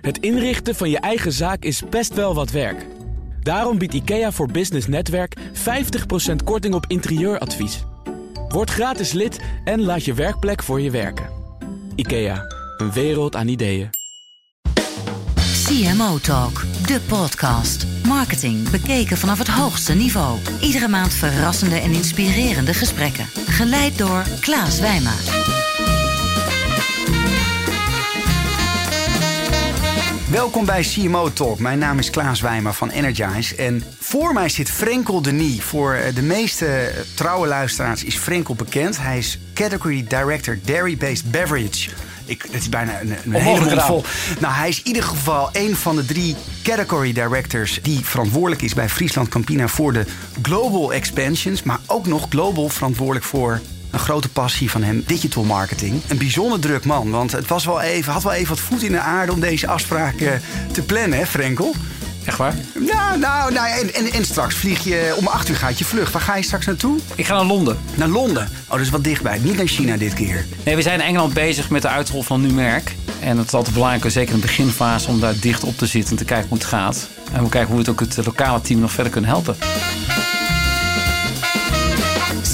Het inrichten van je eigen zaak is best wel wat werk. Daarom biedt IKEA voor Business Netwerk 50% korting op interieuradvies. Word gratis lid en laat je werkplek voor je werken. IKEA, een wereld aan ideeën. CMO Talk, de podcast. Marketing bekeken vanaf het hoogste niveau. Iedere maand verrassende en inspirerende gesprekken. Geleid door Klaas Wijma. Welkom bij CMO Talk. Mijn naam is Klaas Wijma van Energize. En voor mij zit Frenkel Denis. Voor eh, de meeste trouwe luisteraars is Frenkel bekend. Hij is Category Director Dairy-Based Beverage. Ik, het is bijna een, een hele vol. Nou, hij is in ieder geval een van de drie category directors die verantwoordelijk is bij Friesland Campina voor de global expansions, maar ook nog global verantwoordelijk voor een grote passie van hem, digital marketing. Een bijzonder druk man, want het was wel even, had wel even wat voet in de aarde om deze afspraken te plannen, hè, Frenkel? Echt waar? Ja, nou, nou en, en, en straks vlieg je om acht uur gaat je vlucht. Waar ga je straks naartoe? Ik ga naar Londen. Naar Londen. Oh, dat is wat dichtbij. Niet naar China dit keer. Nee, we zijn in Engeland bezig met de uitrol van een nieuw merk. En het is altijd belangrijk, zeker in de beginfase, om daar dicht op te zitten en te kijken hoe het gaat. En we kijken hoe we het ook het lokale team nog verder kunnen helpen.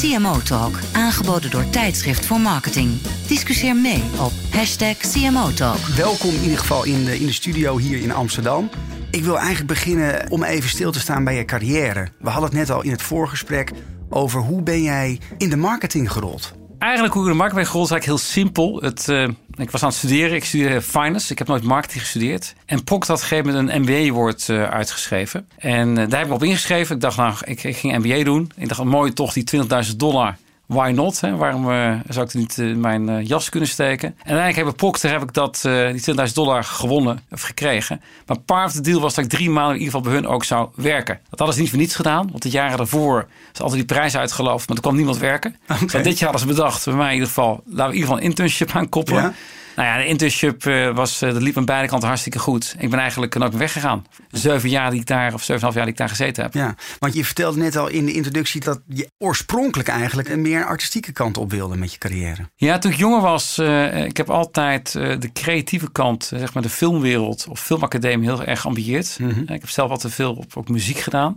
CMO Talk, aangeboden door Tijdschrift voor Marketing. Discussieer mee op hashtag CMO Talk. Welkom in ieder geval in de, in de studio hier in Amsterdam. Ik wil eigenlijk beginnen om even stil te staan bij je carrière. We hadden het net al in het voorgesprek over hoe ben jij in de marketing gerold? Eigenlijk hoe ik in de marketing ben gerold is eigenlijk heel simpel. Het, uh, ik was aan het studeren, ik studeerde finance. Ik heb nooit marketing gestudeerd. En POC had op een gegeven moment een MBA-woord uh, uitgeschreven. En uh, daar heb ik me op ingeschreven. Ik dacht, nou, ik, ik ging MBA doen. Ik dacht, mooi toch, die 20.000 dollar why not? Hè? Waarom uh, zou ik er niet uh, mijn uh, jas kunnen steken? En uiteindelijk heb ik Procter heb ik dat, die 20.000 dollar gewonnen of gekregen. Maar part of the deal was dat ik drie maanden in ieder geval bij hun ook zou werken. Dat hadden ze niet voor niets gedaan, want de jaren daarvoor is altijd die prijs uitgeloofd, maar er kwam niemand werken. Okay. Dus dit jaar hadden ze bedacht, bij mij in ieder geval, laten we in ieder geval een internship aan koppelen. Ja? Nou ja, de internship was, dat liep aan beide kanten hartstikke goed. Ik ben eigenlijk nooit meer weggegaan. Zeven jaar die ik daar, of zeven en half jaar die ik daar gezeten heb. Ja, want je vertelde net al in de introductie dat je oorspronkelijk eigenlijk een meer artistieke kant op wilde met je carrière. Ja, toen ik jonger was, uh, ik heb altijd uh, de creatieve kant, zeg maar de filmwereld of filmacademie heel erg geambieerd. Mm -hmm. Ik heb zelf altijd veel op, op muziek gedaan.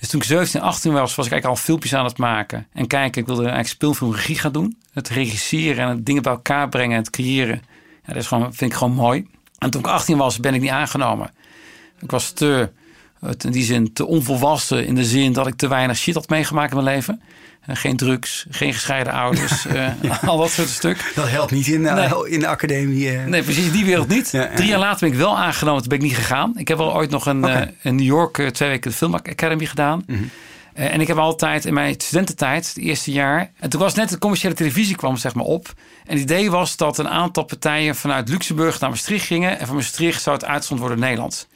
Dus toen ik 17, 18 was, was ik eigenlijk al filmpjes aan het maken. En kijken, ik wilde eigenlijk speelfilmregie gaan doen. Het regisseren en het dingen bij elkaar brengen en het creëren. Ja, dat is gewoon, vind ik gewoon mooi. En toen ik 18 was, ben ik niet aangenomen. Ik was te, in die zin, te onvolwassen. In de zin dat ik te weinig shit had meegemaakt in mijn leven. Geen drugs, geen gescheiden ouders, ja. uh, al dat soort stuk. Dat helpt niet in, nee. in de academie. Uh. Nee, precies, die wereld niet. Ja, Drie jaar later ben ik wel aangenomen, toen ben ik niet gegaan. Ik heb wel ooit nog een, okay. in New York twee weken de Film Academy gedaan. Mm -hmm. en ik heb altijd in mijn studententijd, het eerste jaar... En toen was net de commerciële televisie kwam zeg maar op. En het idee was dat een aantal partijen vanuit Luxemburg naar Maastricht gingen. En van Maastricht zou het uitgezonden worden in Nederland.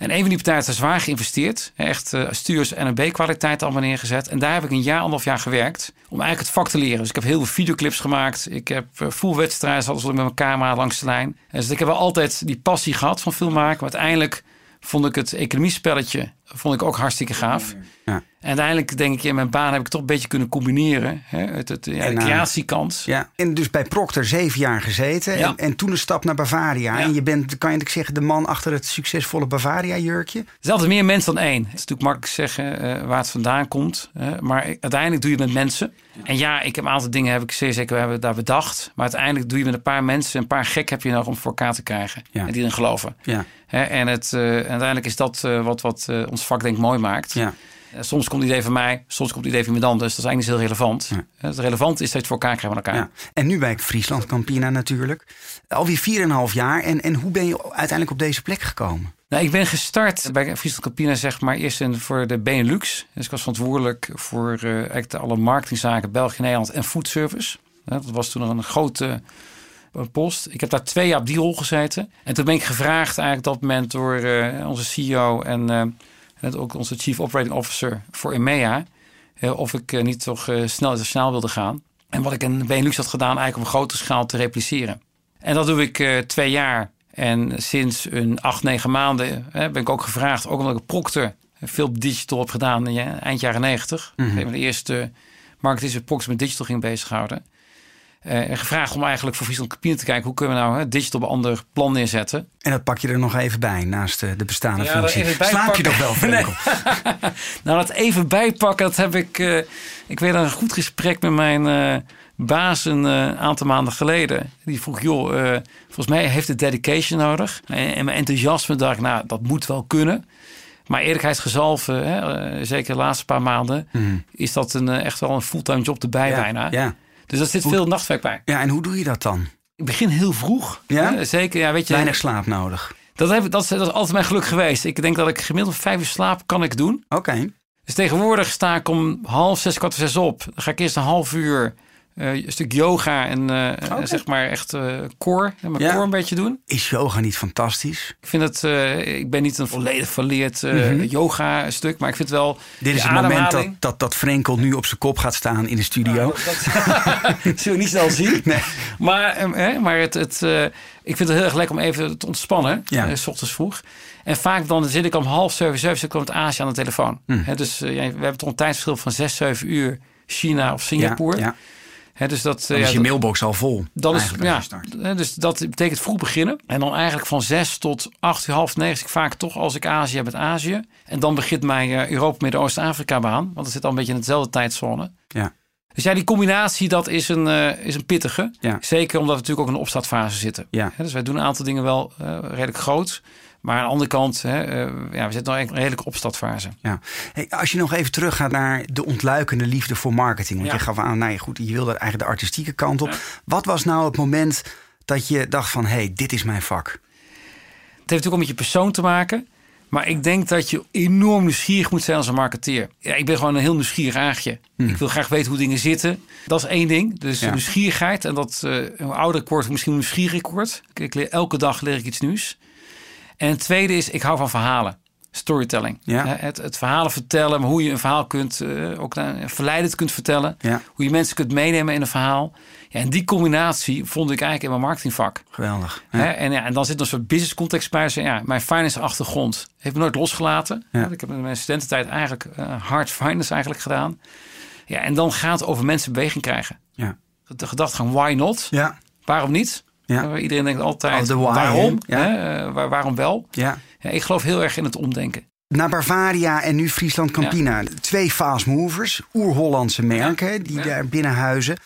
En een van die partijen heeft zwaar geïnvesteerd. Echt uh, stuurs- en B-kwaliteit allemaal neergezet. En daar heb ik een jaar, anderhalf jaar gewerkt. Om eigenlijk het vak te leren. Dus ik heb heel veel videoclips gemaakt. Ik heb uh, full wedstrijden, met mijn camera langs de lijn. Dus ik heb wel altijd die passie gehad van film maken. Maar uiteindelijk vond ik het economiespelletje vond ik ook hartstikke gaaf. Ja. En uiteindelijk denk ik, in mijn baan heb ik toch een beetje kunnen combineren. Hè, het, het, ja, en, de creatiekant. Ja. En dus bij Procter zeven jaar gezeten. Ja. En, en, toen een stap naar Bavaria. Ja. En je bent, kan je zeggen, de man achter het succesvolle Bavaria-jurkje. Er is altijd meer mensen dan één. Het is natuurlijk makkelijk zeggen uh, waar het vandaan komt. Uh, maar uiteindelijk doe je het met mensen. En ja, ik heb een aantal dingen heb ik zeer zeker we hebben daar bedacht. Maar uiteindelijk doe je met een paar mensen. Een paar gek heb je nog om voor elkaar te krijgen. En die erin geloven. Ja. Hè, en het, uh, uiteindelijk is dat wat, wat ons vak denk ik mooi maakt. Ja. Soms komt het idee van mij, soms komt het idee van iemand anders. Dat is eigenlijk niet heel relevant. Ja. Het relevant is dat je het voor elkaar krijgt met elkaar. Ja. En nu bij Friesland Campina natuurlijk. Alweer 4,5 jaar. En, en hoe ben je uiteindelijk op deze plek gekomen? Nou, ik ben gestart bij Friesland Campina, zeg maar, eerst in, voor de Benelux. Dus ik was verantwoordelijk voor uh, eigenlijk alle marketingzaken België, Nederland en foodservice. Dat was toen nog een grote post. Ik heb daar twee jaar op die rol gezeten. En toen ben ik gevraagd eigenlijk op dat moment door uh, onze CEO en... Uh, en ook onze Chief Operating Officer voor EMEA. Uh, of ik uh, niet toch uh, snel internationaal wilde gaan. En wat ik in Benelux had gedaan, eigenlijk op een grote schaal te repliceren. En dat doe ik twee jaar. En sinds een acht, negen maanden ben ik ook gevraagd, ook omdat ik Procter veel digital heb gedaan in eind jaren negentig. Mm -hmm. de eerste marketing Procter met digital ging bezighouden. En gevraagd om eigenlijk voor Friesland Campina te kijken... hoe kunnen we nou hè, digital op een ander plan neerzetten. En dat pak je er nog even bij, naast de bestaande ja, functie. Slaap je toch wel, nou, dat even bijpakken, dat heb ik... ik weet een goed gesprek met mijn baas een aantal maanden geleden. Die vroeg, joh, volgens mij heeft het dedication nodig. En, mijn enthousiasme dacht ik, nou, dat moet wel kunnen. Maar eh, zeker de laatste paar maanden, mhm. is dat een, eh, echt wel een fulltime job erbij bijna. Ja. Dus er zit veel nachtwerk bij. Ja, en hoe doe je dat dan? Ik begin heel vroeg. Ja? Hè, zeker, ja, weet je. Weinig slaap nodig. Dat, heb, dat, is, dat is altijd mijn geluk geweest. Ik denk dat ik gemiddeld vijf uur slaap kan ik doen. Oké. Dus tegenwoordig sta ik om half zes, kwart zes op. Dan ga ik eerst een half uur uh, een stuk yoga en uh, zeg maar echt uh, core, mijn ja. core een beetje doen. Is yoga niet fantastisch? Ik vind het, ik ben niet een volledig verleerd mm yoga stuk, maar ik vind wel. Dit is het moment dat, dat, dat Frenkel nu op zijn kop gaat staan in de studio. Nou, dat zullen we niet snel zien. Nee. Maar, maar het, het, ik vind het heel erg lekker om even te ontspannen, ja. s ochtends vroeg. En vaak dan zit ik om half zeven, zeven met Azië aan de telefoon. Mm. dus we hebben toch een tijdsverschil van zes, zeven uur China of Singapore. ja dus dat, dan is je mailbox al vol. Dan is, ja, dus dat betekent vroeg beginnen. En dan eigenlijk van zes tot acht uur, half negen. Ik vaak toch als ik Azië heb met Azië. En dan begint mijn uh, Europa, Midden-Oosten-Afrika baan. Want het zit al een beetje in hetzelfde tijdzone. Ja. Dus ja, die combinatie, dat is een, uh, is een pittige. Ja. Zeker omdat we natuurlijk ook in een opstartfase zitten. Ja. dus wij doen een aantal dingen wel uh, redelijk groot. Maar aan de andere kant, hè, uh, ja, we zitten nog een redelijke opstartfase. Ja. Hey, als je nog even teruggaat naar de ontluikende liefde voor marketing. Want je gaf aan, nou ja, goed, je wilde eigenlijk de artistieke kant op. Wat was nou het moment dat je dacht van, hé, hey, dit is mijn vak? Het heeft natuurlijk ook met je persoon te maken. Maar ik denk dat je enorm nieuwsgierig moet zijn als een marketeer. Ja, ik ben gewoon een heel nieuwsgierig aagje. Hmm. Ik wil graag weten hoe dingen zitten. Dat is één ding. Dus nieuwsgierigheid. En dat, uh, hoe ouder ik word, misschien nieuwsgierig ik word. Ik leer, elke dag leer ik iets nieuws. En het tweede is, ik hou van verhalen. Storytelling. Ja. Het, het verhalen vertellen, hoe je een verhaal kunt, uh, ook verleidend kunt vertellen. Ja. Hoe je mensen kunt meenemen in een verhaal. Ja, en die combinatie vond ik eigenlijk in mijn marketingvak. Geweldig. Ja. En, ja, en dan zit een soort business context bij. Ja, mijn finance achtergrond heeft me nooit losgelaten. Ja. Ik heb in mijn studententijd eigenlijk uh, hard finance eigenlijk gedaan. Ja, en dan gaat het over mensen beweging krijgen. Ja. De gedachtegang, why not? Ja. Waarom niet? Ja. iedereen denkt altijd, oh, waarom? Uh, waarom wel? Ja. ja. Ik geloof heel erg in het omdenken. Na Bavaria en nu Friesland Campina. Twee fast movers, oer-Hollandse merken die daar binnenhuizen.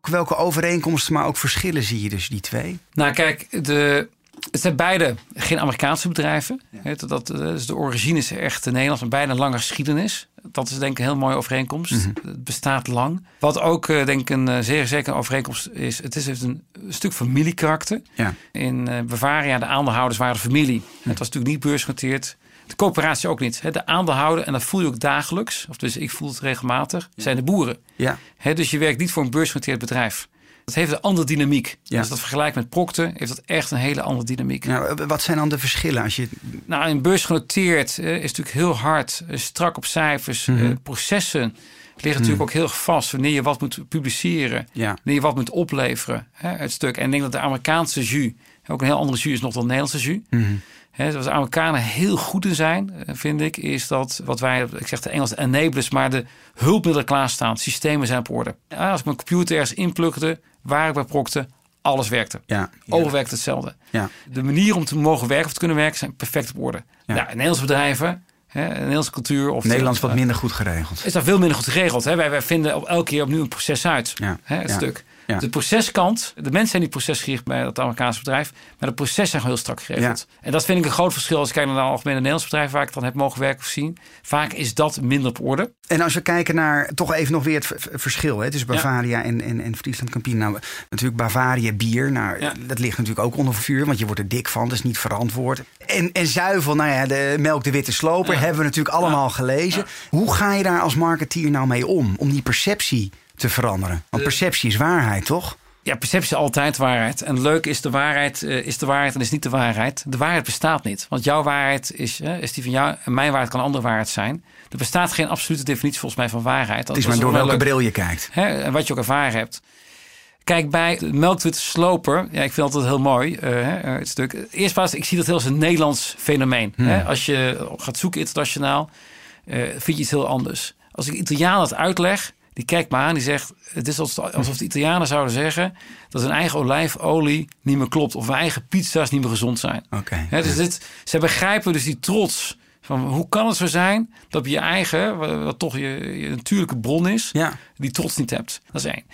Welke overeenkomsten, maar ook verschillen zie je dus die twee? Nou kijk, de, het zijn beide geen Amerikaanse bedrijven. Ja. Dat, dus de origine is echt Nederlands, een lange geschiedenis. Dat is denk ik een heel mooie overeenkomst. Mhm. Het bestaat lang. Wat ook eh, denk ik een eh, zeer zeker overeenkomst is... het is heeft een stuk familiekarakter. Ja. In uh, Bavaria, de aandeelhouders waren familie. Het was natuurlijk niet beursgenoteerd. De coöperatie ook niet. De aandeelhouder, en dat voel je ook dagelijks... of dus ik voel het regelmatig, zijn de boeren. Ja. Dus je werkt niet voor een beursgenoteerd bedrijf. Dat heeft een andere dynamiek. Ja. Als dat vergelijkt met Procter, heeft dat echt een hele andere dynamiek. Nou, wat zijn dan de verschillen? Als je... Nou, een beurs genoteerd uh, is natuurlijk heel hard, uh, strak op cijfers. Mm -hmm. uh, processen liggen natuurlijk mhm. ook heel vast wanneer je wat moet publiceren. Ja. Wanneer je wat moet opleveren, hè, het stuk. En ik denk dat de Amerikaanse jus, ook een heel andere jus is nog dan de Nederlandse jus. Mm -hmm. He, wat de Amerikanen heel goed in zijn, vind ik, is dat wat wij, ik zeg de Engels enablers, maar de hulpmiddelen klaarstaan. Systemen zijn op orde. Als ik mijn computer ergens inplukte, waar ik bij prokte, alles werkte. Ja, Overwerkte hetzelfde. Ja. De manier om te mogen werken of te kunnen werken zijn perfect op orde. Ja. Nou, Nederlandse bedrijven, hè, Nederlandse cultuur. Of Nederlands wat minder goed geregeld. Is dat veel minder goed geregeld. Hè? Wij, wij vinden op elke keer opnieuw een proces uit. Ja. Hè, het stuk. De proceskant, de mensen zijn niet procesgericht bij dat Amerikaanse bedrijf, maar de processen zijn heel strak geregeld. En dat vind ik een groot verschil als ik kijk naar de algemene Nederlandse bedrijven waar ik dan heb mogen werken of zien. Vaak is dat minder op orde. En als we kijken naar toch even nog weer het verschil hè, tussen Bavaria en, en, en Friesland Campina. Nou, natuurlijk Bavaria bier, nou, dat ligt natuurlijk ook onder vuur, want je wordt er dik van, dat is niet verantwoord. En, en zuivel, nou ja, de melk de witte sloper, hebben we natuurlijk allemaal gelezen. Hoe ga je daar als marketeer nou mee om? Om die perceptie te veranderen. Want perceptie is waarheid, toch? Ja, perceptie is altijd waarheid. En leuk is de waarheid, uh, is de waarheid en is niet de waarheid. De waarheid bestaat niet. Want jouw waarheid is, uh, is die van jou en mijn waarheid kan een andere waarheid zijn. Er bestaat geen absolute definitie volgens mij van waarheid. Het is maar door welke bril je kijkt. Hè, en wat je ook ervaren hebt. Kijk, bij de melkwitte sloper, ja, ik vind altijd heel mooi, uh, het stuk. Eerst pas, ik zie dat heel als een Nederlands fenomeen. Hmm. Hè? Als je gaat zoeken internationaal, vind je iets heel anders. Als ik Italiaan het uitleg, Die kijkt me aan, die zegt... Het is alsof, de Italianen zouden zeggen... dat hun eigen olijfolie niet meer klopt. Of hun eigen pizza's niet meer gezond zijn. Oké. Dus dit, ze begrijpen dus die trots... Van hoe kan het zo zijn dat je eigen, wat toch je, je natuurlijke bron is, Ja. die trots niet hebt. Dat is één.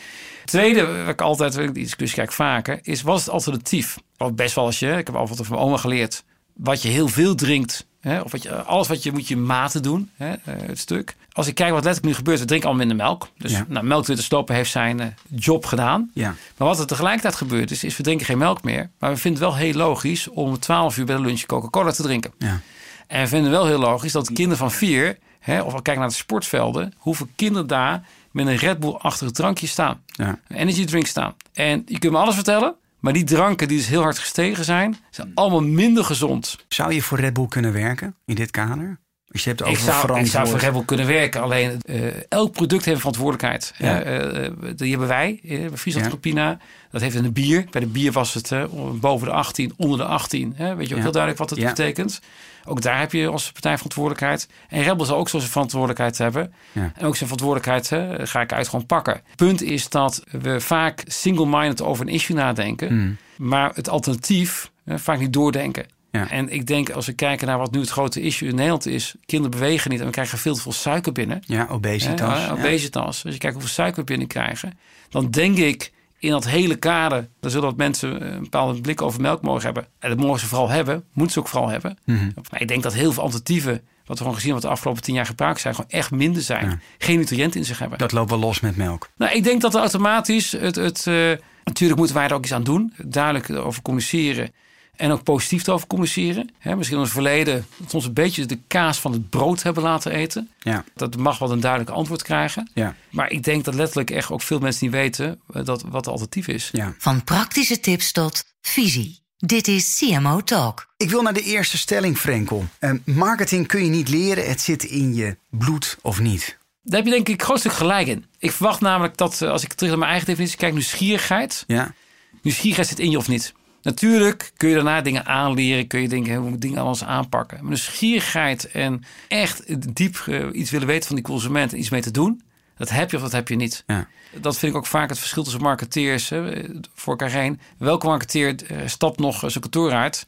Tweede, wat ik altijd, die discussie kijk vaker, is wat is het alternatief? Of best wel als je, ik heb altijd van mijn oma geleerd, wat je heel veel drinkt, hè, of wat je, alles wat je moet je maten doen, hè, eh, het stuk. Als ik kijk wat letterlijk nu gebeurt, we drinken allemaal minder melk. Dus Ja. nou, melk te stoppen heeft zijn eh, job gedaan. Ja. Maar wat er tegelijkertijd gebeurt is, is we drinken geen melk meer. Maar we vinden het wel heel logisch om 12 uur bij de lunch Coca-Cola te drinken. Ja. En we vinden wel heel logisch dat kinderen van vier, hè, of we kijken naar de sportvelden, hoeveel kinderen daar met een Red Bull-achtige drankje staan. Ja. Een energy drink staan. En je kunt me alles vertellen, maar die dranken die dus heel hard gestegen zijn, zijn allemaal minder gezond. Zou je voor Red Bull kunnen werken in dit kader? Als je hebt over Ik zou, ik zou voor Bull kunnen werken. Alleen eh, elk product heeft een verantwoordelijkheid. Ja. Eh, eh, die hebben wij Friesland. Campina. Dat heeft een bier. Bij de bier was het boven de 18, onder de 18. Hè? Weet je ook heel duidelijk wat het Ja. betekent. Ook daar heb je als partij verantwoordelijkheid. En Red Bull zal ook zo zijn verantwoordelijkheid hebben. Ja. En ook zijn verantwoordelijkheid hè, ga ik uit gewoon pakken. Punt is dat we vaak single-minded over een issue nadenken. Hmm. Maar het alternatief hè, vaak niet doordenken. Ja. En ik denk als we kijken naar wat nu het grote issue in Nederland is. Kinderen bewegen niet en we krijgen veel te veel suiker binnen. Ja, obesitas. Ja. obesitas. Als je kijkt hoeveel suiker we binnenkrijgen. Dan denk ik in dat hele kader. Dan zullen mensen een bepaalde blik over melk mogen hebben. En dat mogen ze vooral hebben. Moeten ze ook vooral hebben. Mhm. Maar ik denk dat heel veel alternatieven. Wat we gewoon gezien wat de afgelopen tien jaar gebruikt zijn. Gewoon echt minder zijn. Ja. Geen nutriënten in zich hebben. Dat loopt wel los met melk. Nou, ik denk dat er automatisch het. het eh, natuurlijk moeten wij er ook iets aan doen. Duidelijk over communiceren. En ook positief erover communiceren. Hè, misschien in het verleden dat ons een beetje de kaas van het brood hebben laten eten. Ja. Dat mag wel een duidelijk antwoord krijgen. Ja. Maar ik denk dat letterlijk echt ook veel mensen niet weten eh, dat, wat de alternatief is. ja. Van praktische tips tot visie. Dit is CMO Talk. Ik wil naar de eerste stelling, Frenkel. Eh, marketing kun je niet leren, het zit in je bloed of niet. Daar heb je denk ik een groot stuk gelijk in. Ik verwacht namelijk dat, eh, als ik terug naar mijn eigen definitie kijk, nieuwsgierigheid. Ja. Nieuwsgierigheid zit in je of niet. Natuurlijk kun je daarna dingen aanleren, kun je denken, hoe moet dingen anders aanpakken. Maar nieuwsgierigheid en echt diep eh, iets willen weten van die consument en iets mee te doen, dat heb je of dat heb je niet. Ja. Dat vind ik ook vaak het verschil tussen marketeers hè, voor elkaar heen. Welke marketeer eh, stapt nog zijn kantoor uit,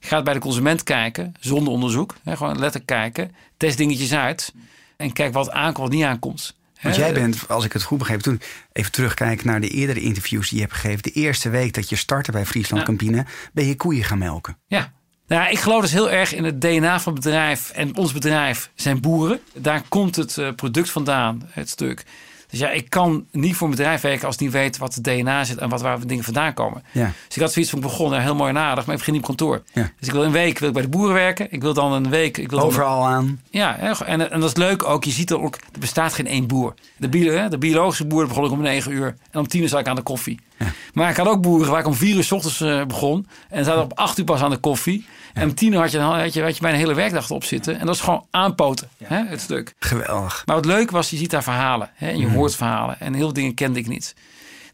gaat bij de consument kijken, zonder onderzoek. Hè, gewoon letterlijk kijken, test dingetjes uit en kijk wat aankomt, wat niet aankomt. Want jij bent, als ik het goed begreep, toen even terugkijken naar de eerdere interviews die je hebt gegeven. De eerste week dat je startte bij Friesland Ja. Campina, ben je koeien gaan melken. Ja. Nou, ik geloof dus heel erg in het DNA van het bedrijf. En ons bedrijf zijn boeren. Daar komt het eh, product vandaan, het stuk. Dus ja, ik kan niet voor een bedrijf werken als ik niet weet wat het DNA zit en wat waar dingen vandaan komen. Ja. Dus ik had zoiets van ik begon, heel mooi en aardig, maar ik begin niet op kantoor. Ja. Dus ik wil een week wil ik bij de boeren werken. Ik wil dan een week. Ik wil dan Overal aan. ja, en, en dat is leuk ook. Je ziet er ook, er bestaat geen één boer. De, bio, de biologische boer begon ik om 9 uur. En om 10 uur zat ik aan de koffie. Maar ik had ook boeren waar ik om 4 uur s ochtends eh, begon. En zaten op 8 uur pas aan de koffie. En om 10 uur had je, had je, had je een hele werkdag op zitten. En dat is gewoon aanpoten, hè, het stuk. Geweldig. Maar wat leuk was, je ziet daar verhalen. Hè, en je hoort verhalen. En heel veel dingen kende ik niet.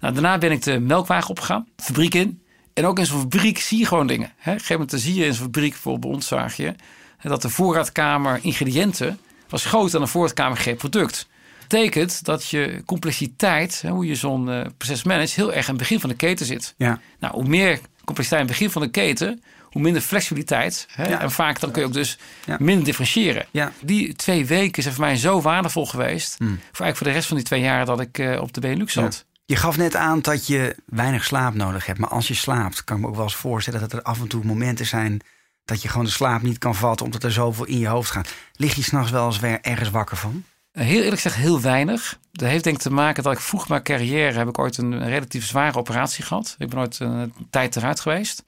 Nou, daarna ben ik de melkwagen opgegaan. Fabriek in. En ook in zo'n fabriek zie je gewoon dingen. Hè. Op een gegeven moment zie je in zo'n fabriek, bijvoorbeeld bij ons je... dat de voorraadkamer ingrediënten was groter dan de voorraadkamer geen product. Betekent dat je complexiteit, hè, hoe je zo'n eh, proces managt, heel erg aan het begin van de keten zit. Ja. Nou, hoe meer complexiteit aan het begin van de keten, hoe minder flexibiliteit. Hè? Ja. En vaak dan kun je ook dus Ja. minder differentiëren. Ja. Die twee weken zijn voor mij zo waardevol geweest. Voor eigenlijk voor de rest van die twee jaar dat ik eh, op de Benelux zat. Je gaf net aan dat je weinig slaap nodig hebt. Maar als je slaapt, kan ik me ook wel eens voorstellen dat er af en toe momenten zijn dat je gewoon de slaap niet kan vatten, omdat er zoveel in je hoofd gaat. Lig je s'nachts wel eens weer ergens wakker van? Heel eerlijk gezegd, heel weinig. Dat heeft denk ik te maken dat ik vroeg mijn carrière heb ik ooit een, relatief zware operatie gehad. Ik ben ooit een, tijd eruit geweest.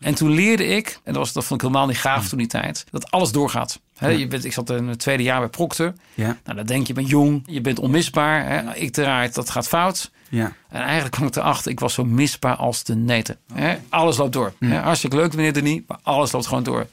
En toen leerde ik, en dat, was, dat vond ik helemaal niet gaaf toen die tijd, dat alles doorgaat. Je bent, ik zat in het tweede jaar bij Procter. Ja. Nou, dan denk je, je bent jong, je bent onmisbaar. Hè. Ik eruit, dat gaat fout. Ja. En eigenlijk kwam ik erachter, ik was zo misbaar als de neten. Hè. Alles loopt door. Hartstikke leuk, meneer Denis, maar alles loopt gewoon door.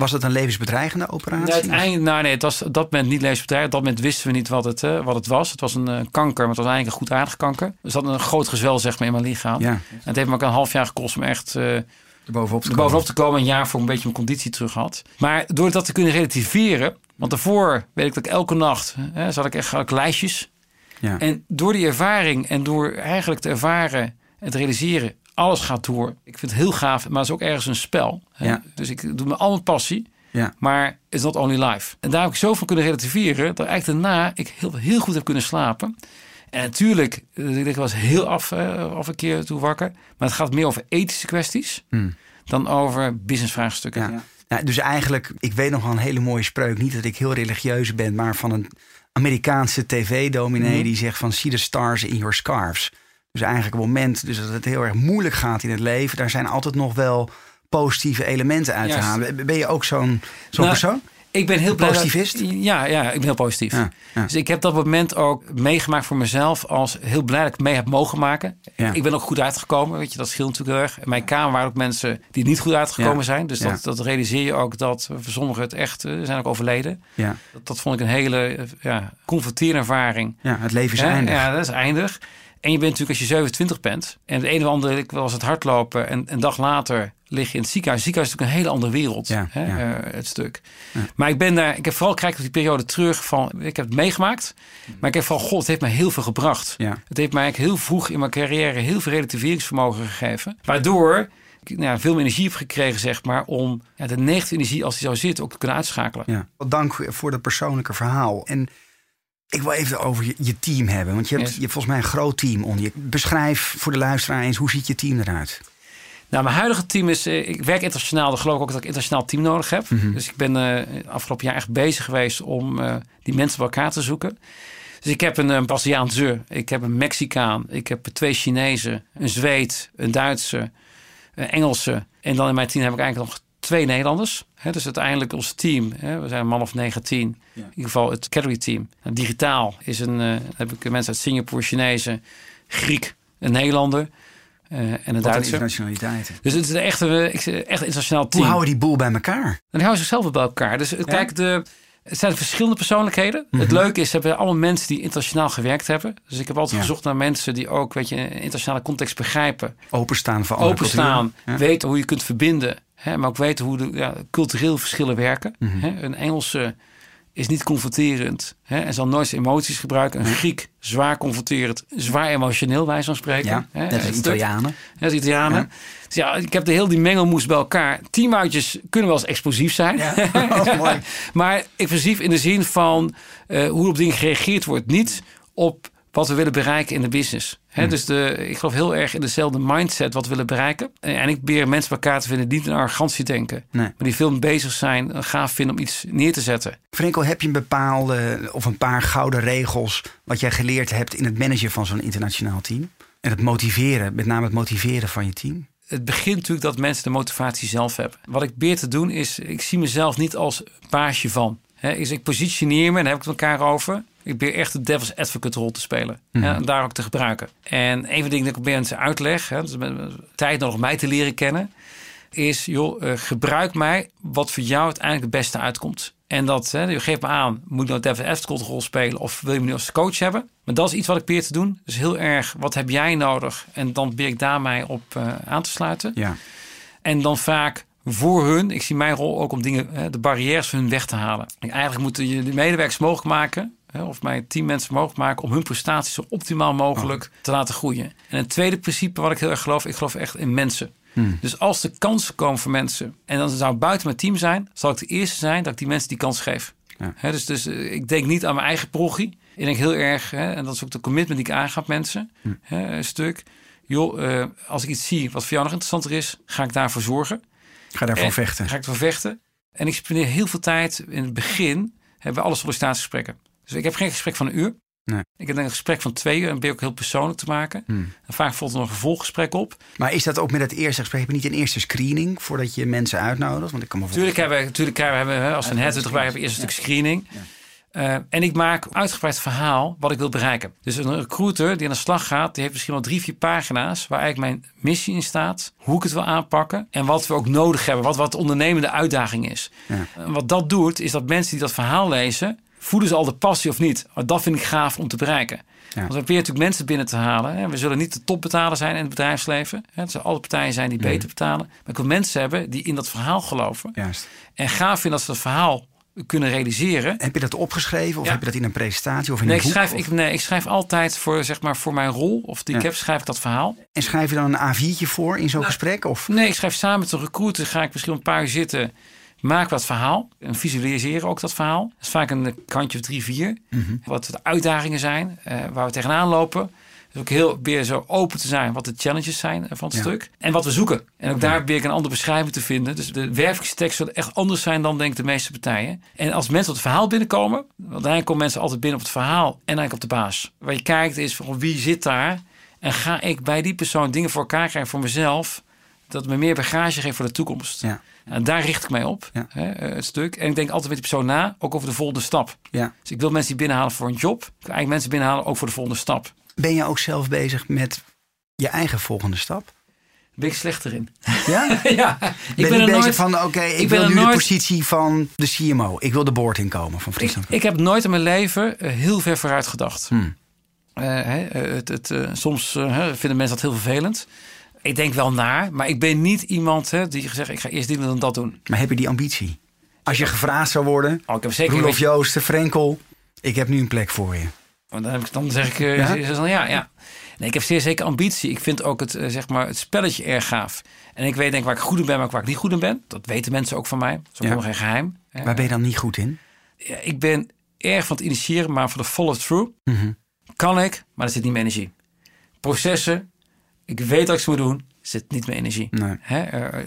Was het een levensbedreigende operatie? Uiteindelijk, nou nee, het was op dat moment niet levensbedrijf. Op dat moment wisten we niet wat het, eh, wat het was. Het was een eh, kanker, maar het was eigenlijk een goed aardig kanker. Er zat een groot gezwel zeg maar, in mijn lichaam. Ja. En het heeft me ook een half jaar gekost om echt eh, Er bovenop te komen. bovenop te komen. Een jaar voor een beetje mijn conditie terug had. Maar door dat te kunnen relativeren. Want daarvoor weet ik dat ik elke nacht hè, zat ik echt had ik lijstjes. Ja. En door die ervaring en door eigenlijk te ervaren en te realiseren, alles gaat door. Ik vind het heel gaaf, maar het is ook ergens een spel. hè. Ja. Dus ik doe me al mijn passie. Ja. Maar it's not only life. En daar heb ik zo van kunnen relativeren dat eigenlijk daarna ik heel, heel goed heb kunnen slapen. En natuurlijk, eh, ik was heel af, eh, af een keer toe wakker. Maar het gaat meer over ethische kwesties dan over businessvraagstukken. Ja. Nou, dus eigenlijk, ik weet nog wel een hele mooie spreuk. Niet dat ik heel religieus ben, maar van een Amerikaanse tv-dominee Mhm. die zegt van see the stars in your scarves. Dus eigenlijk op het moment dus dat het heel erg moeilijk gaat in het leven, daar zijn altijd nog wel positieve elementen uit te halen. Ben je ook zo'n zo'n Nou, persoon? Ik ben heel dat- Positivist? ja, ja, ik ben heel positief. Ja, ja. Dus ik heb dat moment ook meegemaakt voor mezelf als heel blij dat ik mee heb mogen maken. Ja. Ik ben ook goed uitgekomen, weet je, dat scheelt natuurlijk heel erg. In mijn kamer waren ook mensen die niet goed uitgekomen zijn. Dus dat, dat realiseer je ook dat voor sommigen het echt eh, zijn ook overleden. Ja. Dat, dat vond ik een hele eh, ja, confronterende ervaring. ja, het leven is eindig. Ja, dat is eindig. En je bent natuurlijk als je 27 bent. En de een of andere, ik was het hardlopen. En een dag later lig je in het ziekenhuis. Het ziekenhuis is natuurlijk een hele andere wereld. Ja, hè, ja. eh, het stuk. Maar ik ben daar, ik heb vooral kijk op die periode terug van, ik heb het meegemaakt. Maar ik heb vooral, god, het heeft mij heel veel gebracht. Ja. Het heeft mij eigenlijk heel vroeg in mijn carrière heel veel relativeringsvermogen gegeven. Waardoor ik nou, ja, veel meer energie heb gekregen, zeg maar, om ja, de negatieve energie als die zou zitten ook te kunnen uitschakelen. Ja. Dank voor dat persoonlijke verhaal. En ik wil even over je, je team hebben. Want je hebt, Yes. je hebt volgens mij een groot team onder je. Beschrijf voor de luisteraar eens, hoe ziet je team eruit? Nou, mijn huidige team is. eh, Ik werk internationaal. Dan geloof ik ook dat ik een internationaal team nodig heb. Mhm. Dus ik ben eh afgelopen jaar echt bezig geweest om eh, die mensen bij elkaar te zoeken. Dus ik heb een, een Braziliaanse, ik heb een Mexicaan, ik heb twee Chinezen, een Zweed, een Duitse, een Engelse. En dan in mijn team heb ik eigenlijk nog twee Nederlanders. Hè, dus uiteindelijk ons team, hè, we zijn een man of 19. In ieder geval het category team. Nou, digitaal is een, eh, heb ik mensen uit Singapore, Chinezen, Griek, een Nederlander eh, en een Duitser. internationaliteiten. Dus het is echt een, zeg, echt een internationaal Hoe team. houden die boel bij elkaar? En die houden zichzelf bij elkaar. Dus eh, kijk, de, het zijn verschillende persoonlijkheden. Mhm. Het leuke is, hebben allemaal mensen die internationaal gewerkt hebben. Dus ik heb altijd Ja. gezocht naar mensen die ook, weet je, een internationale context begrijpen. Openstaan voor andere Openstaan. Ja. weten hoe je kunt verbinden. Hè, maar ook weten hoe de ja, culturele verschillen werken. Mhm. Hè, een Engelse is niet confronterend hè, en zal nooit zijn emoties gebruiken. Een Griek, zwaar confronterend, zwaar emotioneel, wij zo spreken. Ja, Hè, net als Italianen. ja, de Italianen. Ja. Dus ja, ik heb de heel die mengelmoes bij elkaar. Teamuitjes kunnen wel eens explosief zijn. Oh, mooi. maar explosief in de zin van eh, hoe op dingen gereageerd wordt. Niet op wat we willen bereiken in de business. Hè, Hmm. Dus de, ik geloof heel erg in dezelfde mindset wat we willen bereiken. En, ik probeer mensen bij elkaar te vinden die niet in arrogantie denken. Nee. Maar die veel bezig zijn, gaaf vinden om iets neer te zetten. Frenkel, heb je een bepaalde of een paar gouden regels wat jij geleerd hebt in het managen van zo'n internationaal team? En het motiveren, met name het motiveren van je team? het begint natuurlijk dat mensen de motivatie zelf hebben. Wat ik probeer te doen is, ik zie mezelf niet als baasje van. Hè, is ik positioneer me, en daar heb ik het elkaar over. Ik probeer echt de devil's advocate rol te spelen. hè, en daar ook te gebruiken. En een van de dingen die ik op mensen uitleg, hè, dus tijd nodig mij te leren kennen, is, joh, eh, gebruik mij wat voor jou uiteindelijk het beste uitkomt. En dat, hè, je geeft me aan, moet ik nou Devil Advocate rol spelen of wil je me nu als coach hebben? Maar dat is iets wat ik probeer te doen. Dus heel erg, wat heb jij nodig? En dan probeer ik daar mij op eh, aan te sluiten. Ja. En dan vaak voor hun, ik zie mijn rol ook om dingen, de barrières van hun weg te halen. Eigenlijk moeten je de medewerkers mogelijk maken, of mijn teammensen mogelijk maken, om hun prestaties zo optimaal mogelijk te laten groeien. En een tweede principe wat ik heel erg geloof, ik geloof echt in mensen. Dus als er kansen komen voor mensen, en dan zou het buiten mijn team zijn, zal ik de eerste zijn dat ik die mensen die kans geef. Ja. Dus, dus eh, ik denk niet aan mijn eigen progie. Ik denk heel erg, en dat is ook de commitment die ik aanga mensen, hè, een stuk. Joh, eh, als ik iets zie wat voor jou nog interessanter is, ga ik daarvoor zorgen. Ga daarvoor En vechten. Ga ik ervoor vechten. En ik spendeer heel veel tijd in het begin hebben we alle sollicitatiegesprekken. Dus ik heb geen gesprek van een uur. Nee. Ik heb een gesprek van twee uur en ben ook heel persoonlijk te maken. En vaak volgt er nog een vervolggesprek op. Maar is dat ook met het eerste gesprek? Heb je niet een eerste screening voordat je mensen uitnodigt? Want ik kan me Natuurlijk hebben we, natuurlijk hebben we als we een headhunter bij hebben, eerst een stuk screening. Eh, en ik maak een uitgebreid verhaal wat ik wil bereiken. Dus een recruiter die aan de slag gaat, die heeft misschien wel drie, vier pagina's waar eigenlijk mijn missie in staat, hoe ik het wil aanpakken en wat we ook nodig hebben, wat, wat de ondernemende uitdaging is. Ja. En wat dat doet, is dat mensen die dat verhaal lezen, voelen ze al de passie of niet. Maar dat vind ik gaaf om te bereiken. Want we proberen natuurlijk mensen binnen te halen. We zullen niet de topbetaler zijn in het bedrijfsleven. Hè. Het zullen alle partijen zijn die beter betalen. Maar ik wil mensen hebben die in dat verhaal geloven. Juist. En gaaf vinden dat ze dat verhaal kunnen realiseren. Heb je dat opgeschreven of Ja. heb je dat in een presentatie of in Nee een ik, boek? schrijf, of- ik, nee, ik schrijf altijd voor, zeg maar, voor mijn rol of die Ja. ik heb, schrijf ik dat verhaal. En schrijf je dan een A4'tje voor in Nou, zo'n gesprek? Of? Nee, ik schrijf samen met de recruiter. Ga ik misschien een paar uur zitten. Maak wat verhaal. En visualiseren ook dat verhaal. Dat is vaak een kantje of drie, vier. Mhm. Wat de uitdagingen zijn. eh, waar we tegenaan lopen. Dus ook heel weer zo open te zijn wat de challenges zijn eh, van het Ja. stuk. En wat we zoeken. En ook daar probeer ik een andere beschrijving te vinden. Dus de wervingstekst zullen echt anders zijn dan denk ik de meeste partijen. En als mensen op het verhaal binnenkomen. Want uiteindelijk komen mensen altijd binnen op het verhaal. En eigenlijk op de baas. Waar je kijkt is van wie zit daar. En ga ik bij die persoon dingen voor elkaar krijgen voor mezelf dat me meer bagage geeft voor de toekomst. Ja. En daar richt ik mij op, Ja. hè, eh, het stuk. En ik denk altijd met die persoon na, ook over de volgende stap. Ja. Dus ik wil mensen die binnenhalen voor een job. Ik wil eigenlijk mensen binnenhalen ook voor de volgende stap. Ben je ook zelf bezig met je eigen volgende stap? Ben ik slechter in. Ja? ja, ben ik ben er bezig nooit... van, oké, ik, wil nu de positie van de CMO. Ik wil de board inkomen van Friesland. ik heb nooit in mijn leven eh, heel ver vooruit gedacht. Hmm. Eh, hè, eh, het, het, soms vinden mensen dat heel vervelend. Ik denk wel naar, maar ik ben niet iemand hè, die zegt... ik ga eerst dit en dan dat doen. Maar heb je die ambitie? Als je gevraagd zou worden, Oh, ik heb zeker... Roelof Frenkel, ik heb nu een plek voor je. Want dan, heb ik, dan zeg ik, eh, Ja? ja? Dan, ja, ja. Nee, ik heb zeer zeker ambitie. Ik vind ook het, eh, zeg maar, het spelletje erg gaaf. En ik weet denk waar ik goed in ben, maar waar ik niet goed in ben. Dat weten mensen ook van mij. Dat is ook Ja. helemaal geen geheim. Eh, Waar ben je dan niet goed in? ja, ik ben erg van het initiëren, maar voor de follow-through Mhm. kan ik, maar er zit niet meer energie. Processen, ik weet dat ik ze moet doen, zit niet meer energie. Nee. Hè,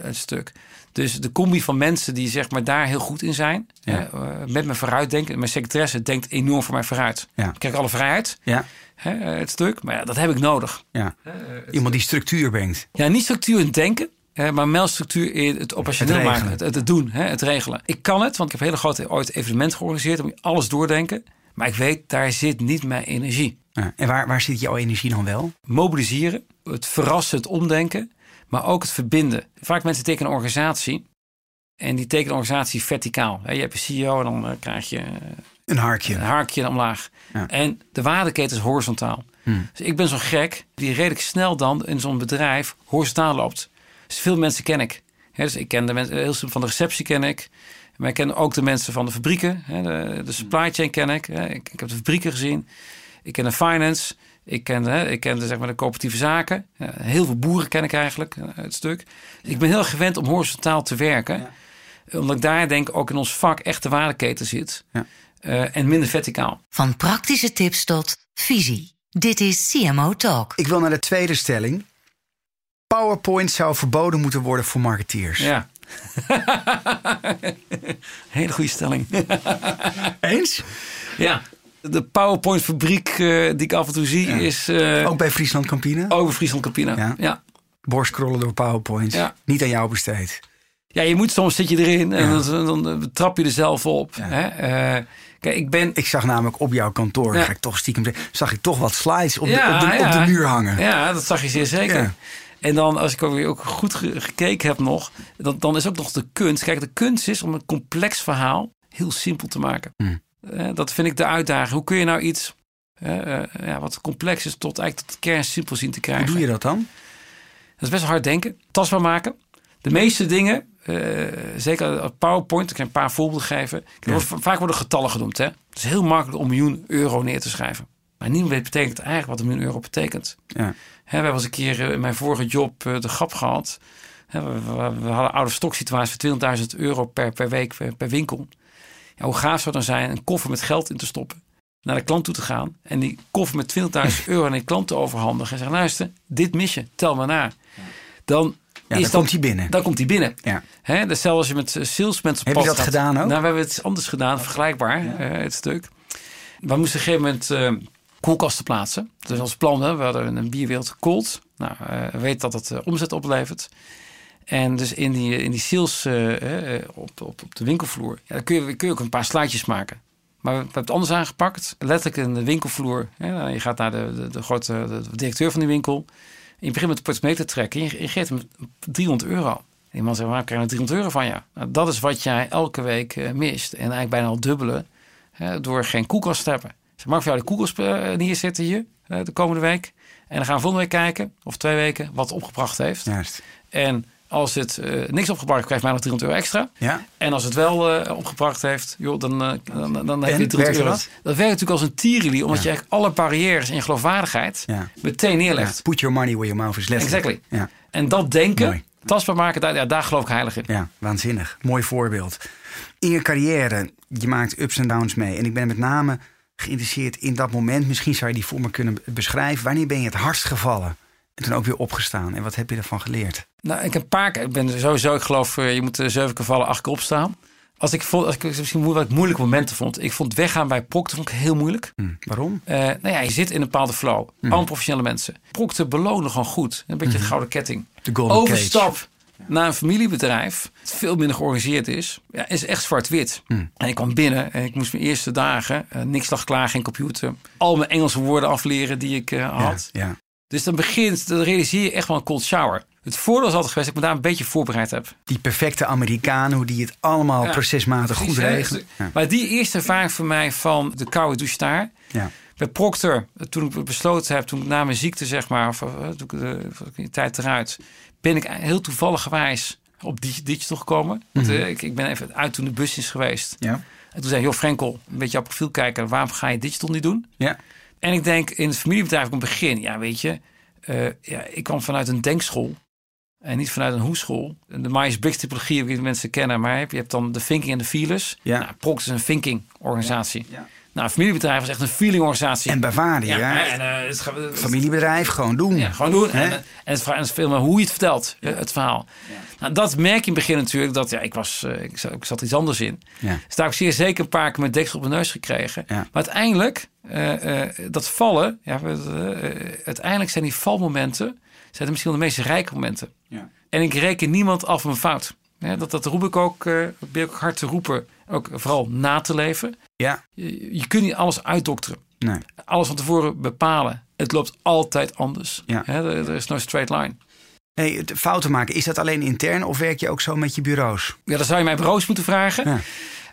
het stuk. Dus de combi van mensen die zeg maar daar heel goed in zijn, Ja. hè, eh, met me vooruit denken. Mijn secretaresse denkt enorm voor mij vooruit. Ja. Ik krijg alle vrijheid, Ja, hè, eh, het stuk, maar ja, dat heb ik nodig. ja. Iemand die structuur brengt. Ja, niet structuur in het denken, eh, maar wel structuur in het operationeel Het maken, het, het, het doen, hè, het regelen. Ik kan het, want ik heb een hele grote ooit evenement georganiseerd, dan moet je alles doordenken. Maar ik weet, daar zit niet mijn energie. Ja. En waar, waar zit jouw energie dan wel? Mobiliseren, het verrassen, het omdenken, maar ook het verbinden. Vaak mensen tekenen een organisatie en die tekenen een organisatie verticaal. Je hebt een CEO en dan eh, krijg je Een harkje. een haakje omlaag. Ja. En de waardeketen is horizontaal. Hmm. Dus ik ben zo'n gek die redelijk snel dan in zo'n bedrijf horizontaal loopt. Dus veel mensen ken ik. Dus ik ken de mensen, heel simpel van de receptie ken ik. Maar ik ken ook de mensen van de fabrieken. De, supply chain ken. Ik, ik heb de fabrieken gezien. Ik ken de finance. Ik ken, hè, ik ken de, zeg maar, de coöperatieve zaken. Heel veel boeren ken ik eigenlijk, eh, het stuk. Ik ben heel gewend om horizontaal te werken. Omdat ik daar denk ook in ons vak echt de waardeketen zit. Ja. Eh, en minder verticaal. Van praktische tips tot visie. Dit is CMO Talk. Ik wil naar de tweede stelling. PowerPoint zou verboden moeten worden voor marketeers. Ja. Hele goede stelling. Eens? ja. De PowerPoint-fabriek eh, die ik af en toe zie is eh Ook bij Friesland Campina? over Friesland Campina. Ja. Ja. Ja. Borstcrollen door PowerPoint. Ja. Niet aan jou besteed. je moet soms zit je erin en Ja. dan, dan, dan trap je er zelf op. Ja. Hè? Eh, kijk, ik ben... Ik zag namelijk op jouw kantoor, Ja. ga ik toch stiekem zeggen, zag ik toch wat slides op, Ja, de, op, de, ja. op de muur hangen. Ja, dat zag je zeer zeker. Ja. En dan, als ik ook weer ook goed ge- gekeken heb nog, dan, dan is ook nog de kunst. Kijk, de kunst is om een complex verhaal heel simpel te maken. Hmm. Eh, dat vind ik de uitdaging. Hoe kun je nou iets eh, eh, ja, wat complex is tot eigenlijk tot de kern simpel zien te Hoe krijgen? doe je dat dan? Dat is best hard denken. Tastbaar maken. De meeste dingen, zeker PowerPoint, ik ga een paar voorbeelden geven. Vaak worden getallen genoemd. Hè? Het is heel makkelijk om een miljoen euro neer te schrijven. Maar niemand weet betekent eigenlijk wat een miljoen euro betekent. Ja. We hebben eens een keer in mijn vorige job de grap gehad. We, we, we hadden oude stock situatie voor 20.000 euro per, per week per, per winkel. Ja, hoe gaaf zou dan zijn een koffer met geld in te stoppen. Naar de klant toe te gaan. En die koffer met 20.000 euro aan die klant te overhandigen. En zeggen, luister, dit mis je. Tel maar na. Dan, Ja, is dan dat, komt hij binnen. Dan komt hij binnen. Ja. Hè, dus zelfs als je met eh, salesmensen Heb je dat gaat- gedaan ook? Nou, we hebben het anders gedaan, vergelijkbaar, eh, het stuk. We moesten op een gegeven moment eh, koelkasten plaatsen. Dat is ons plan. Hè. We hadden een bierwereld gekoeld. Nou, eh, we weten dat het omzet oplevert. En dus in die, in die sales eh, eh, op, op, op de winkelvloer, ja, dan kun je, kun je ook een paar slidejes maken. Maar we, hebben het anders aangepakt. Letterlijk in de winkelvloer. Hè. Nou, Je gaat naar de, de, de grote de directeur van die winkel. En je begint met de portemonnee te trekken. En je, je geeft hem 300 euro. En die man zegt, waar krijg je 300 euro van? Ja, nou, dat is wat jij elke week eh, mist. En eigenlijk bijna al dubbele hè, door geen koelkast te hebben. Zeg, mag voor jou de koelkast eh, neerzetten hier eh, de komende week? En dan gaan we volgende week kijken, of twee weken, wat het opgebracht heeft. Juist. En Als het uh, niks opgebracht krijgt mij nog 300 euro extra. Ja. En als het wel uh, opgebracht heeft, joh, dan, uh, dan, dan heb je 300 euro. Dat? dat werkt natuurlijk als een tierenlie, omdat ja. je eigenlijk alle barrières in geloofwaardigheid ja. meteen neerlegt. Put your money where your mouth is. Exactly. Ja. En dat denken, Mooi. tastbaar maken, daar, ja, daar geloof ik heilig in. Ja, waanzinnig. Mooi voorbeeld. In je carrière, je maakt ups en downs mee. En ik ben met name geïnteresseerd in dat moment. Misschien zou je die voor me kunnen beschrijven. Wanneer ben je het hardst gevallen? En toen ook weer opgestaan. En wat heb je ervan geleerd? Nou, ik heb een paar keer. Ik ben sowieso, ik geloof, je moet zeven keer vallen, acht keer opstaan. Als ik vond, als ik misschien wat moeilijke momenten vond. Ik vond weggaan bij Procter vond ik heel moeilijk. Mm, waarom? Uh, nou ja, je zit in een bepaalde flow. Mm. Professionele mensen. Procter belonen gewoon goed. Een beetje mm. het gouden ketting. De golden Overstap cage. naar een familiebedrijf. Dat veel minder georganiseerd is. Ja, is echt zwart-wit. Mm. En ik kwam binnen en ik moest mijn eerste dagen. Uh, niks lag klaar, geen computer. Al mijn Engelse woorden afleren die ik uh, had. Ja, ja. Dus dan begint, dan realiseer je echt wel een cold shower. Het voordeel is altijd geweest dat ik me daar een beetje voorbereid heb. Die perfecte Amerikaan, hoe die het allemaal ja, procesmatig goed regelt. Ja. Maar die eerste ervaring voor mij van de koude douche daar. Ja. Bij Procter, toen ik besloten heb, toen ik na mijn ziekte, zeg maar, of, toen ik de, de tijd eruit, ben ik heel toevallig gewijs op digital gekomen. Want, Mhm. uh, ik, ik ben even uit toen de bus is geweest. Ja. En toen zei joh Frenkel, een beetje op profiel kijken, waarom ga je digital niet doen? Ja. En ik denk in het familiebedrijf op het begin, ja weet je, uh, ja, ik kwam vanuit een denkschool. En niet vanuit een hoeschool. De Myers-Briggs typologie, heb ik niet mensen kennen. Maar je hebt dan de thinking en de feelers. Ja. Nou, Procter is een thinking organisatie. Ja. Nou, een familiebedrijf was echt een feeling organisatie. En Bavaria. ja, en, uh, het, gaat- het- Familiebedrijf, gewoon doen. ja, gewoon doen. En, en, het, en het veel maar hoe je het vertelt, eh, het verhaal. Nou, dat merk je in het begin natuurlijk. Dat ja, ik, was, uh, ik, zat, ik zat iets anders in. Ja. Dus daar heb ik zeer zeker een paar keer met deksel op mijn neus gekregen. Maar uiteindelijk, uh, dat vallen, ja, uiteindelijk zijn die valmomenten zijn misschien wel de meest rijke momenten. Ja. En ik reken niemand af mijn fout. Ja, dat, dat roep ik ook, uh, ik ook hard te roepen. Ook vooral na te leven. Ja. Je, je kunt niet alles uitdokteren. Nee. Alles van tevoren bepalen. Het loopt altijd anders. Ja. Er, er is no straight line. Hey, het fouten maken, is dat alleen intern of werk je ook zo met je bureaus? Ja, dan zou je mijn bureaus moeten vragen. Ja.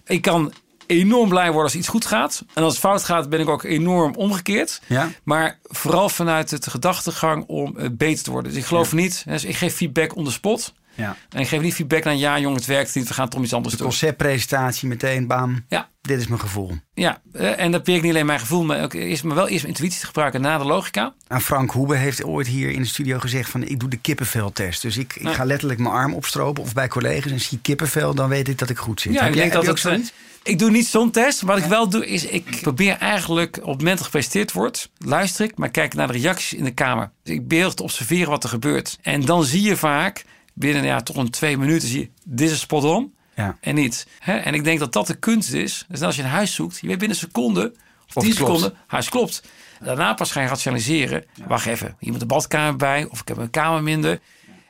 Ik kan enorm blij worden als iets goed gaat. En als het fout gaat, ben ik ook enorm omgekeerd. Ja. Maar vooral vanuit het gedachtegang om uh, beter te worden. Dus ik geloof niet, dus ik geef feedback on the spot. Ja. En ik geef niet feedback naar ja, jongen, het werkt niet. We gaan toch iets anders De doen. conceptpresentatie meteen, bam. Ja. Dit is mijn gevoel. Ja, uh, en dat werkt niet alleen mijn gevoel, maar ook eerst, maar wel eerst mijn intuïtie te gebruiken na de logica. Nou, Frank Hoebe heeft ooit hier in de studio gezegd van ik doe de kippenveltest. Dus ik, ik Ja. ga letterlijk mijn arm opstropen of bij collega's en zie kippenvel, dan weet ik dat ik goed zit. Ja, Heb ik jij- denk dat ook het, zoiets? Ik doe niet zo'n test. Wat ik wel doe, is ik probeer eigenlijk op het moment dat gepresenteerd wordt, luister ik, maar kijk naar de reacties in de kamer. Dus ik probeer te observeren wat er gebeurt. En dan zie je vaak binnen ja, toch een twee minuten zie je, dit is spot on Ja. en niet. Hè? En ik denk dat dat de kunst is. Dus als je een huis zoekt, je weet binnen een seconde of, Of tien seconden, huis klopt. Daarna pas ga je rationaliseren. Wacht even, hier moet de badkamer bij of ik heb een kamer minder.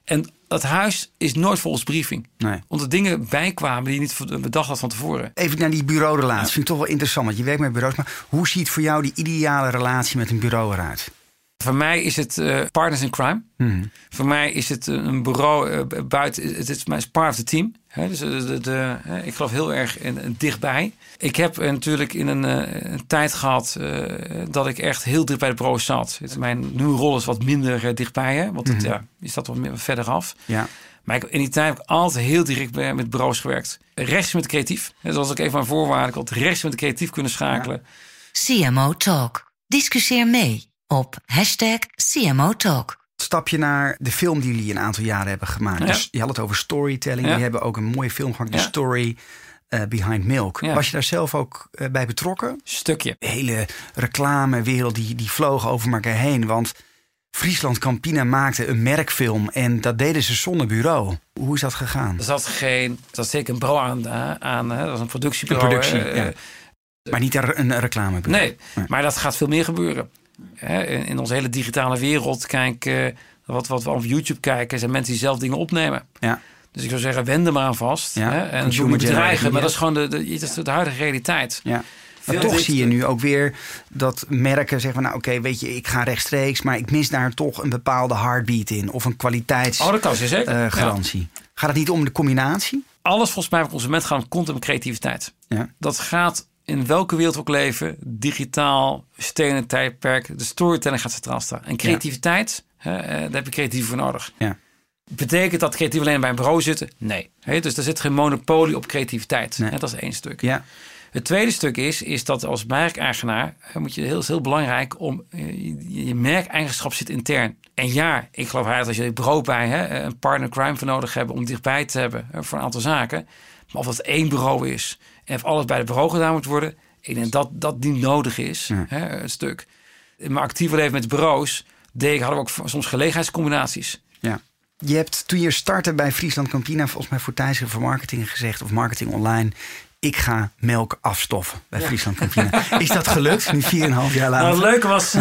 En dat huis is nooit volgens briefing. Nee. Er dingen bijkwamen die je niet bedacht had van tevoren. Even naar die bureaurelatie. Vind ik toch wel interessant, want je werkt met bureaus. Maar hoe ziet voor jou die ideale relatie met een bureau eruit? Voor mij is het eh, partners in crime. Mhm. Voor mij is het een bureau eh, buiten. Het is mijn part of the team. Hè, dus de, de, de, hè, ik geloof heel erg in, in dichtbij. Ik heb eh, natuurlijk in een, eh, een tijd gehad eh, dat ik echt heel dicht bij de bureau zat. Het- Mijn nieuwe rol is wat minder eh, dichtbij, hè, want het, ja, je staat wat meer verder af. Ja. Maar ik, in die tijd heb ik altijd heel direct bij- met bureaus gewerkt. Rechts met creatief. Hè, zoals ik even aan voorwaarden. Ik had rechts met de creatief kunnen schakelen. CMO Talk. Discussieer mee op hashtag CMO Talk. Stapje naar de film die jullie een aantal jaren hebben gemaakt. Ja. Dus je had het over storytelling. Ja. Jullie hebben ook een mooie film gemaakt, Ja. Story eh, Behind Milk. Ja. Was je daar zelf ook eh, bij betrokken? Stukje. De hele reclamewereld die, die vloog over elkaar heen. Want Friesland Campina maakte een merkfilm en dat deden ze zonder bureau. Hoe is dat gegaan? Er zat geen, er zat zeker een bureau aan, eh, aan hè, dat was een productiebureau. Een productie, ja. Maar niet een, een reclamebureau. Nee, maar dat gaat veel meer gebeuren. Hè, in, onze hele digitale wereld, kijk, eh, wat, wat we op YouTube kijken, zijn mensen die zelf dingen opnemen. Ja. Dus ik zou zeggen, wend er maar aan vast. Ja, Hè, en doe niet bedreigen, maar ja. dat is gewoon de, de, dat is de huidige realiteit. Ja. Maar Veel toch zie je nu ook weer dat merken zeggen van... nou oké, weet je, ik ga rechtstreeks... maar ik mis daar toch een bepaalde heartbeat in... of een Oh, kwaliteitsgarantie. zeker. Ja. Gaat het niet om de combinatie? Alles volgens mij voor consument gaat om content en creativiteit. Ja. Dat gaat in welke wereld we ook leven, digitaal, stenen tijdperk, de storytelling gaat centraal staan. En creativiteit, hè, eh, daar heb je creatief voor nodig. Ja. Betekent dat creatief alleen bij een bureau zitten? Nee. dus er zit geen monopolie op creativiteit. dat is één stuk. Ja. Het tweede stuk is, is dat als merkeigenaar moet je heel, heel belangrijk om je, je merkeigenschap zit intern. En ja, ik geloof eigenlijk dat je er bureau bij hè, een partner crime voor nodig hebben om dichtbij te hebben voor een aantal zaken. Maar of dat één bureau is en of alles bij het bureau gedaan moet worden, ik denk dat dat niet nodig is. Hè, het stuk. In mijn actieve leven met bureaus deed ik, hadden we ook soms gelegenheidscombinaties. Ja. Je hebt toen je startte bij Friesland Campina, volgens mij voor Thijs voor marketing gezegd, of marketing online ik ga melk afstoffen bij Friesland Campina. Is dat gelukt, nu 4,5 jaar later? Nou, het leuke was,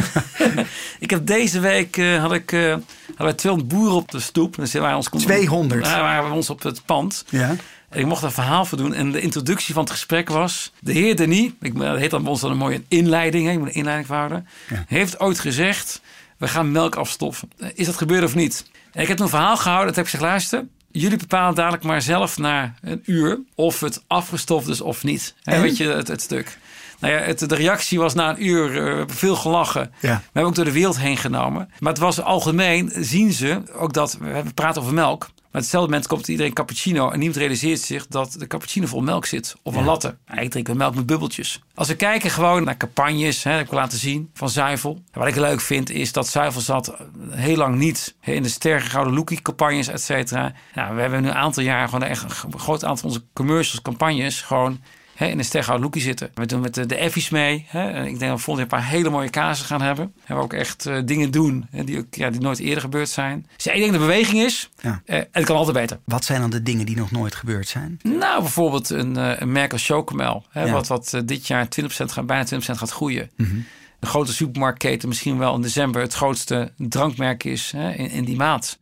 ik heb deze week, uh, had ik, uh, hadden 200 boeren op de stoep. Dus waren ons, 200? Daar waren we ons op het pand. Ja. En ik mocht een verhaal voor doen. En de introductie van het gesprek was... De heer Denis, ik, dat heet dan bij ons dan een mooie inleiding. Hè, moet een inleiding houden. Ja. Heeft ooit gezegd, we gaan melk afstoffen. Is dat gebeurd of niet? En ik heb een verhaal gehouden. Dat heb ik gezegd, luister... Jullie bepalen dadelijk maar zelf na een uur of het afgestoft is of niet. He, weet je, het, het, stuk. Nou ja, het, de reactie was na een uur uh, veel gelachen. Ja. We hebben ook door de wereld heen genomen. Maar het was algemeen, zien ze ook dat, we praten over melk. Maar hetzelfde moment komt iedereen cappuccino en niemand realiseert zich dat de cappuccino vol melk zit. Of een latte. ik drink melk met bubbeltjes. Als we kijken gewoon naar campagnes, hè, dat heb ik laten zien, van zuivel. wat ik leuk vind is dat zuivel zat heel lang niet in de sterke gouden lookie campagnes, et cetera. Nou, we hebben nu een aantal jaar gewoon echt een groot aantal onze commercials, campagnes gewoon hè, in een stergoud lookje zitten. We doen met de, de Effies mee. Hè. Ik denk dat we volgend jaar een paar hele mooie kazen gaan hebben. En we ook echt uh, dingen doen hè, die, ook, ja, die nooit eerder gebeurd zijn. Dus ik denk de beweging is. Ja. Uh, het kan altijd beter. Wat zijn dan de dingen die nog nooit gebeurd zijn? Nou, bijvoorbeeld een, uh, een merk als Chocomel. Hè, ja. Wat, wat dit jaar 20% gaat, bijna 20% gaat groeien. Mm -hmm. De grote supermarktketen misschien wel in december het grootste drankmerk is hè, in, in die maand.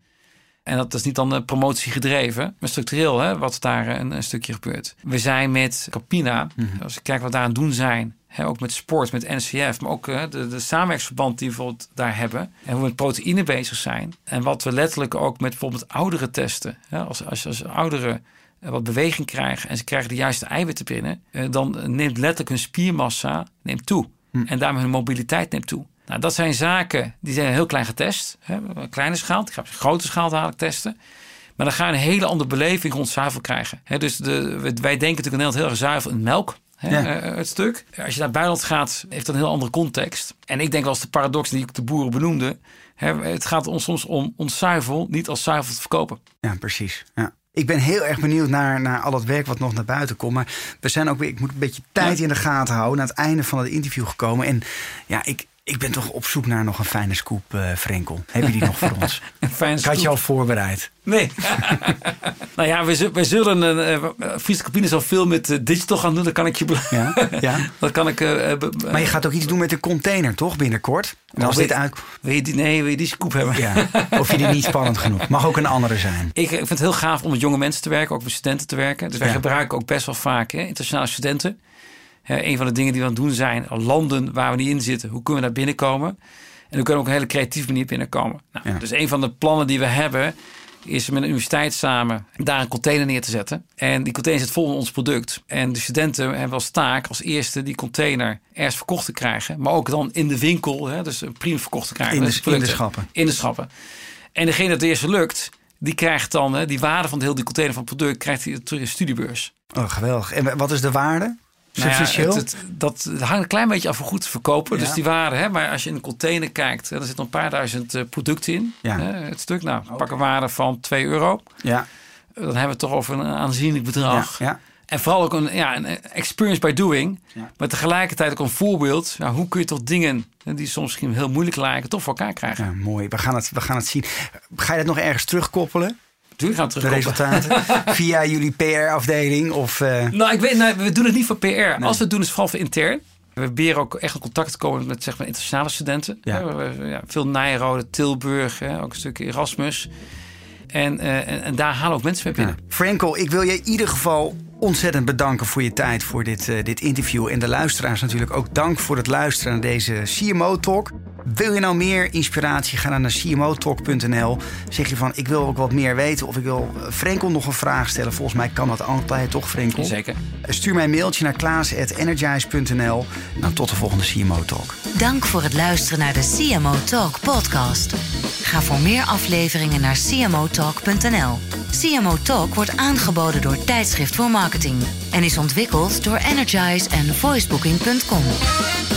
En dat is niet dan promotie gedreven, maar structureel hè, wat daar een, een, stukje gebeurt. We zijn met Capina, mm -hmm. als ik kijk wat daar aan doen zijn, hè, ook met sport, met NCF, maar ook hè, de, de samenwerksverband die we bijvoorbeeld daar hebben. En hoe we met proteïne bezig zijn. En wat we letterlijk ook met bijvoorbeeld ouderen testen. Hè, als, als, als ouderen wat beweging krijgen en ze krijgen de juiste eiwitten binnen, dan neemt letterlijk hun spiermassa neemt toe. Mm. En daarmee hun mobiliteit neemt toe. Nou, dat zijn zaken die zijn heel klein getest. Hè, een kleine schaal. Ik ga op grote schaal dadelijk testen. Maar dan ga je een hele andere beleving rond zuivel krijgen. Hè, dus de, wij denken natuurlijk heel erg zuivel in melk. Hè, ja. uh, het stuk. Als je naar buitenland gaat, heeft dat een heel andere context. En ik denk wel als de paradox die ik de boeren benoemde. Hè, het gaat ons soms om ons zuivel niet als zuivel te verkopen. Ja, precies. Ja. Ik ben heel erg benieuwd naar, naar al het werk wat nog naar buiten komt. Maar we zijn ook weer, ik moet een beetje tijd in de gaten houden. Naar het einde van het interview gekomen. En ja, ik, ik ben toch op zoek naar nog een fijne scoop, uh, Frenkel. Heb je die nog voor ons? een fijne Ik had je al voorbereid. Nee. nou ja, we, we zullen... Uh, Friese Cabine zal veel met uh, digital gaan doen. Dat kan ik je... ja? ja? Dat kan ik... maar je gaat ook iets doen met de container, toch? Binnenkort? En als dit uit... Wil je die, nee, wil je die scoop hebben? Ja. Of je die niet spannend genoeg? Mag ook een andere zijn. Ik, ik vind het heel gaaf om met jonge mensen te werken. Ook met studenten te werken. Dus wij gebruiken ook best wel vaak hè, internationale studenten een van de dingen die we aan het doen zijn, landen waar we niet in zitten, hoe kunnen we daar binnenkomen? En hoe kunnen we ook een hele creatieve manier binnenkomen. Nou, Dus een van de plannen die we hebben, is met een universiteit samen daar een container neer te zetten. En die container zit vol met ons product. En de studenten hebben als taak als eerste die container ergens verkocht te krijgen. Maar ook dan in de winkel, hè, dus prima verkocht te krijgen. In de, in de schappen. In de schappen. En degene dat het eerste lukt, die krijgt dan hè, die waarde van de hele die container van het product, krijgt hij terug in studiebeurs. Oh, geweldig. En wat is de waarde? Nou het, dat hangt een klein beetje af hoe goed te verkopen. Dus die waren, hè, maar als je in een container kijkt, er zitten een paar duizend uh, producten in. Ja. Hè, het stuk, nou, okay. pak een waarde van 2 euro. Ja. Dan hebben we het toch over een aanzienlijk bedrag. Ja. En vooral ook een, ja, een experience by doing. Ja. Maar tegelijkertijd ook een voorbeeld. Ja, hoe kun je toch dingen die soms misschien heel moeilijk lijken, toch voor elkaar krijgen? Ja, mooi. We gaan, het, we gaan het zien. Ga je dat nog ergens terugkoppelen? Natuurlijk gaan terug. De resultaten via jullie PR-afdeling? Of, uh... Nou, ik weet, nou, we doen het niet voor PR. Als we het doen, is het vooral voor intern. We proberen ook echt in contact te komen met zeg maar, internationale studenten. Ja. ja veel Nijrode, Tilburg, hè, ook een stukje Erasmus. En, uh, en, en, daar halen ook mensen mee binnen. Ja. Frankel, ik wil je in ieder geval ontzettend bedanken voor je tijd voor dit, uh, dit interview. En de luisteraars natuurlijk ook dank voor het luisteren naar deze CMO-talk. Wil je nou meer inspiratie? Ga dan naar cmotalk.nl. Zeg je van, ik wil ook wat meer weten... of ik wil eh, Frenkel nog een vraag stellen. Volgens mij kan dat altijd, toch Frenkel? Zeker. Stuur mij een mailtje naar klaas.energize.nl. Nou, tot de volgende CMO Talk. Dank voor het luisteren naar de CMO Talk podcast. Ga voor meer afleveringen naar cmotalk.nl. CMO Talk wordt aangeboden door Tijdschrift voor Marketing en is ontwikkeld door Energize en voicebooking.com.